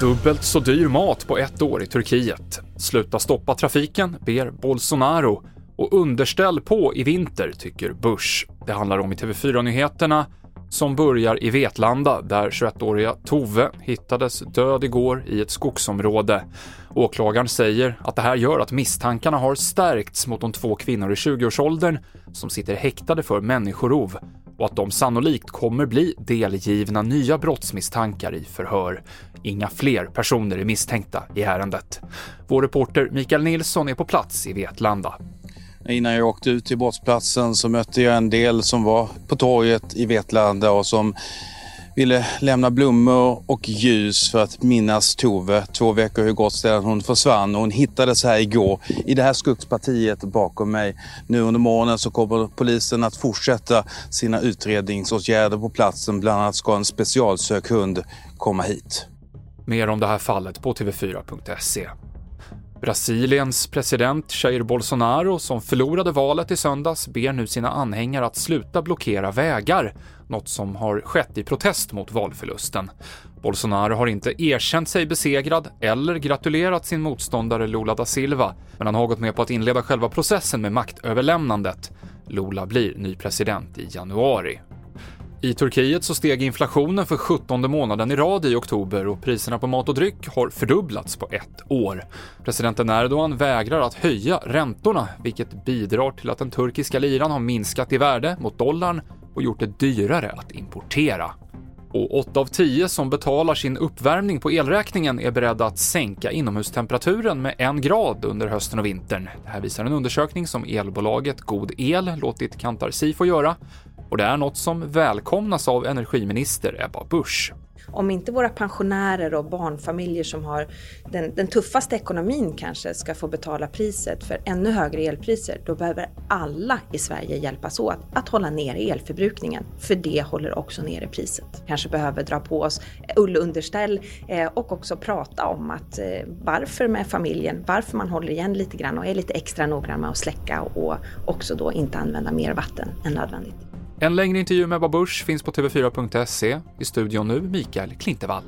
Dubbelt så dyr mat på ett år i Turkiet. Sluta stoppa trafiken, ber Bolsonaro. Och underställ på i vinter, tycker Bush. Det handlar om i TV4-nyheterna som börjar i Vetlanda där 21-åriga Tove hittades död igår i ett skogsområde. Åklagaren säger att det här gör att misstankarna har stärkts mot de två kvinnor i 20-årsåldern som sitter häktade för människorov och att de sannolikt kommer bli delgivna nya brottsmisstankar i förhör. Inga fler personer är misstänkta i ärendet. Vår reporter Mikael Nilsson är på plats i Vetlanda. Innan jag åkte ut till brottsplatsen så mötte jag en del som var på torget i Vetlanda och som ville lämna blommor och ljus för att minnas Tove. Två veckor har gått sedan hon försvann och hon hittades här igår i det här skogspartiet bakom mig. Nu under morgonen så kommer polisen att fortsätta sina utredningsåtgärder på platsen. Bland annat ska en specialsökhund komma hit. Mer om det här fallet på TV4.se. Brasiliens president Jair Bolsonaro, som förlorade valet i söndags, ber nu sina anhängare att sluta blockera vägar, något som har skett i protest mot valförlusten. Bolsonaro har inte erkänt sig besegrad eller gratulerat sin motståndare Lula da Silva, men han har gått med på att inleda själva processen med maktöverlämnandet. Lula blir ny president i januari. I Turkiet så steg inflationen för 17 månaden i rad i oktober och priserna på mat och dryck har fördubblats på ett år. Presidenten Erdogan vägrar att höja räntorna, vilket bidrar till att den turkiska liran har minskat i värde mot dollarn och gjort det dyrare att importera. Och 8 av 10 som betalar sin uppvärmning på elräkningen är beredda att sänka inomhustemperaturen med en grad under hösten och vintern. Det här visar en undersökning som elbolaget God El låtit Kantar Sifo göra och det är något som välkomnas av energiminister Ebba Busch. Om inte våra pensionärer och barnfamiljer som har den, den, tuffaste ekonomin kanske ska få betala priset för ännu högre elpriser, då behöver alla i Sverige hjälpas åt att hålla nere elförbrukningen, för det håller också nere priset. Kanske behöver dra på oss ullunderställ eh, och också prata om att eh, varför med familjen, varför man håller igen lite grann och är lite extra noggrann med att släcka och också då inte använda mer vatten än nödvändigt. En längre intervju med Ebba Busch finns på tv4.se. I studion nu, Mikael Klintevall.